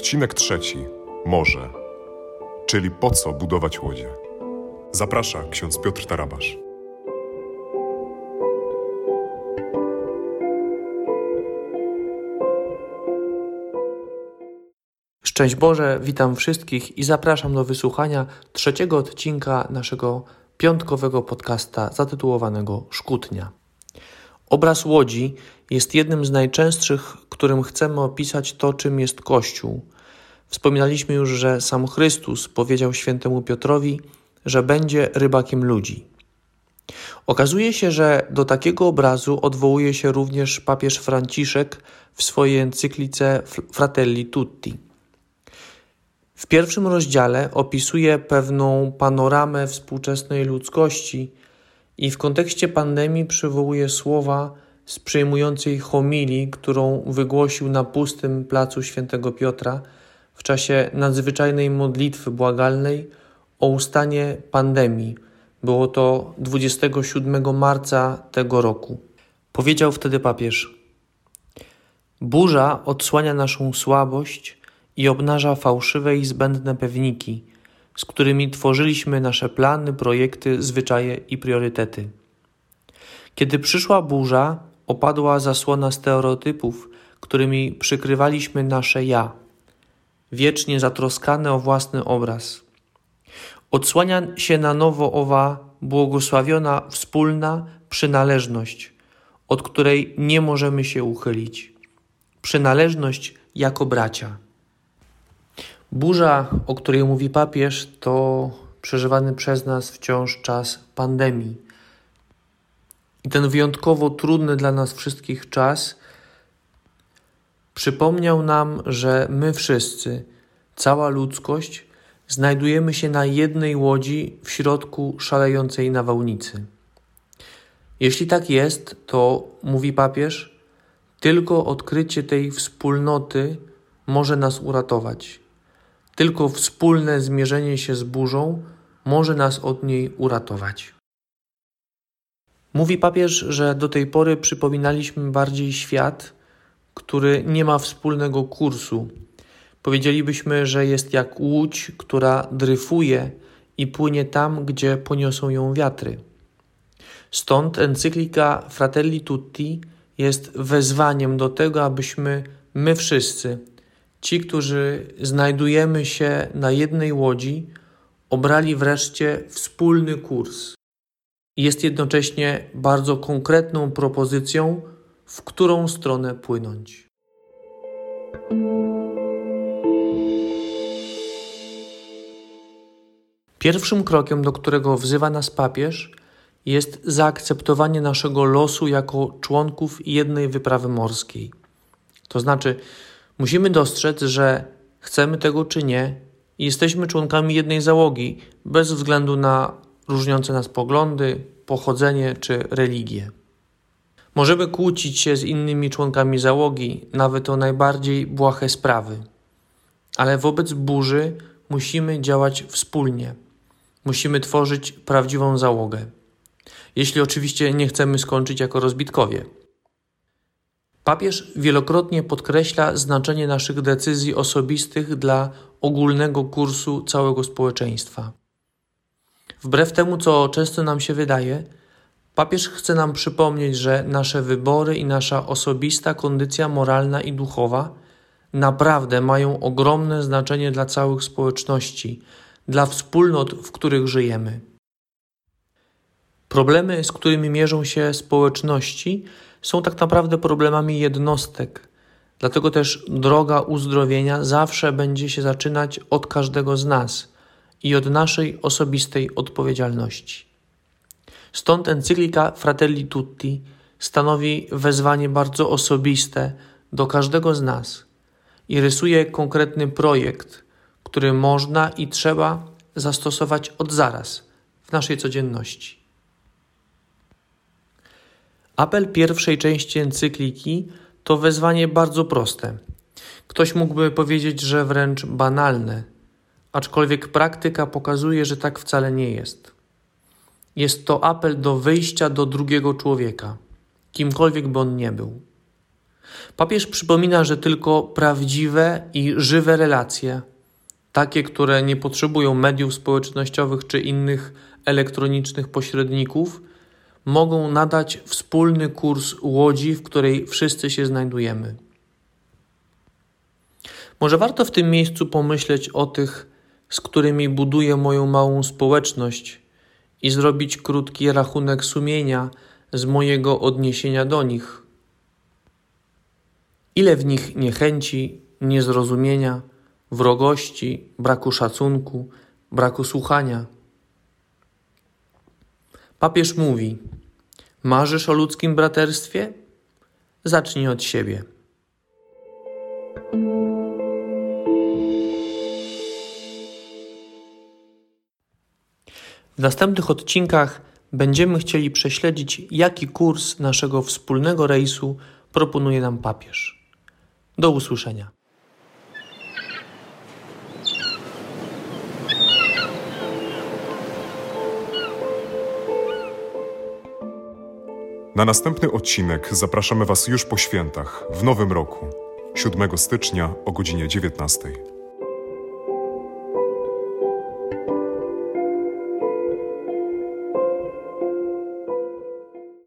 Odcinek trzeci. Morze. Czyli po co budować łodzie? Zaprasza ksiądz Piotr Tarabasz. Szczęść Boże, witam wszystkich i zapraszam do wysłuchania trzeciego odcinka naszego piątkowego podcasta zatytułowanego Szkutnia. Obraz łodzi jest jednym z najczęstszych, którym chcemy opisać to, czym jest Kościół. Wspominaliśmy już, że sam Chrystus powiedział świętemu Piotrowi, że będzie rybakiem ludzi. Okazuje się, że do takiego obrazu odwołuje się również papież Franciszek w swojej encyklice Fratelli Tutti. W pierwszym rozdziale opisuje pewną panoramę współczesnej ludzkości i w kontekście pandemii przywołuje słowa z przejmującej homilii, którą wygłosił na pustym placu świętego Piotra w czasie nadzwyczajnej modlitwy błagalnej o ustanie pandemii. Było to 27 marca tego roku. Powiedział wtedy papież: Burza odsłania naszą słabość i obnaża fałszywe i zbędne pewniki, z którymi tworzyliśmy nasze plany, projekty, zwyczaje i priorytety. Kiedy przyszła burza, opadła zasłona stereotypów, którymi przykrywaliśmy nasze ja, wiecznie zatroskane o własny obraz. Odsłania się na nowo owa błogosławiona wspólna przynależność, od której nie możemy się uchylić. Przynależność jako bracia. Burza, o której mówi papież, to przeżywany przez nas wciąż czas pandemii. I ten wyjątkowo trudny dla nas wszystkich czas przypomniał nam, że my wszyscy, cała ludzkość, znajdujemy się na jednej łodzi w środku szalejącej nawałnicy. Jeśli tak jest, to, mówi papież, tylko odkrycie tej wspólnoty może nas uratować. Tylko wspólne zmierzenie się z burzą może nas od niej uratować. Mówi papież, że do tej pory przypominaliśmy bardziej świat, który nie ma wspólnego kursu. Powiedzielibyśmy, że jest jak łódź, która dryfuje i płynie tam, gdzie poniosą ją wiatry. Stąd encyklika Fratelli Tutti jest wezwaniem do tego, abyśmy my wszyscy, ci, którzy znajdujemy się na jednej łodzi, obrali wreszcie wspólny kurs. Jest jednocześnie bardzo konkretną propozycją, w którą stronę płynąć. Pierwszym krokiem, do którego wzywa nas papież, jest zaakceptowanie naszego losu jako członków jednej wyprawy morskiej. To znaczy, musimy dostrzec, że chcemy tego czy nie, jesteśmy członkami jednej załogi, bez względu na różniące nas poglądy, pochodzenie czy religię. Możemy kłócić się z innymi członkami załogi, nawet o najbardziej błahe sprawy, ale wobec burzy musimy działać wspólnie. Musimy tworzyć prawdziwą załogę. Jeśli oczywiście nie chcemy skończyć jako rozbitkowie. Papież wielokrotnie podkreśla znaczenie naszych decyzji osobistych dla ogólnego kursu całego społeczeństwa. Wbrew temu, co często nam się wydaje, papież chce nam przypomnieć, że nasze wybory i nasza osobista kondycja moralna i duchowa naprawdę mają ogromne znaczenie dla całych społeczności, dla wspólnot, w których żyjemy. Problemy, z którymi mierzą się społeczności, są tak naprawdę problemami jednostek. Dlatego też droga uzdrowienia zawsze będzie się zaczynać od każdego z nas i od naszej osobistej odpowiedzialności. Stąd encyklika Fratelli Tutti stanowi wezwanie bardzo osobiste do każdego z nas i rysuje konkretny projekt, który można i trzeba zastosować od zaraz w naszej codzienności. Apel pierwszej części encykliki to wezwanie bardzo proste. Ktoś mógłby powiedzieć, że wręcz banalne, aczkolwiek praktyka pokazuje, że tak wcale nie jest. Jest to apel do wyjścia do drugiego człowieka, kimkolwiek by on nie był. Papież przypomina, że tylko prawdziwe i żywe relacje, takie, które nie potrzebują mediów społecznościowych czy innych elektronicznych pośredników, mogą nadać wspólny kurs łodzi, w której wszyscy się znajdujemy. Może warto w tym miejscu pomyśleć o tych, z którymi buduję moją małą społeczność i zrobić krótki rachunek sumienia z mojego odniesienia do nich. Ile w nich niechęci, niezrozumienia, wrogości, braku szacunku, braku słuchania. Papież mówi: Marzysz o ludzkim braterstwie? Zacznij od siebie. W następnych odcinkach będziemy chcieli prześledzić, jaki kurs naszego wspólnego rejsu proponuje nam papież. Do usłyszenia. Na następny odcinek zapraszamy Was już po świętach, w nowym roku, 7 stycznia o godzinie 19.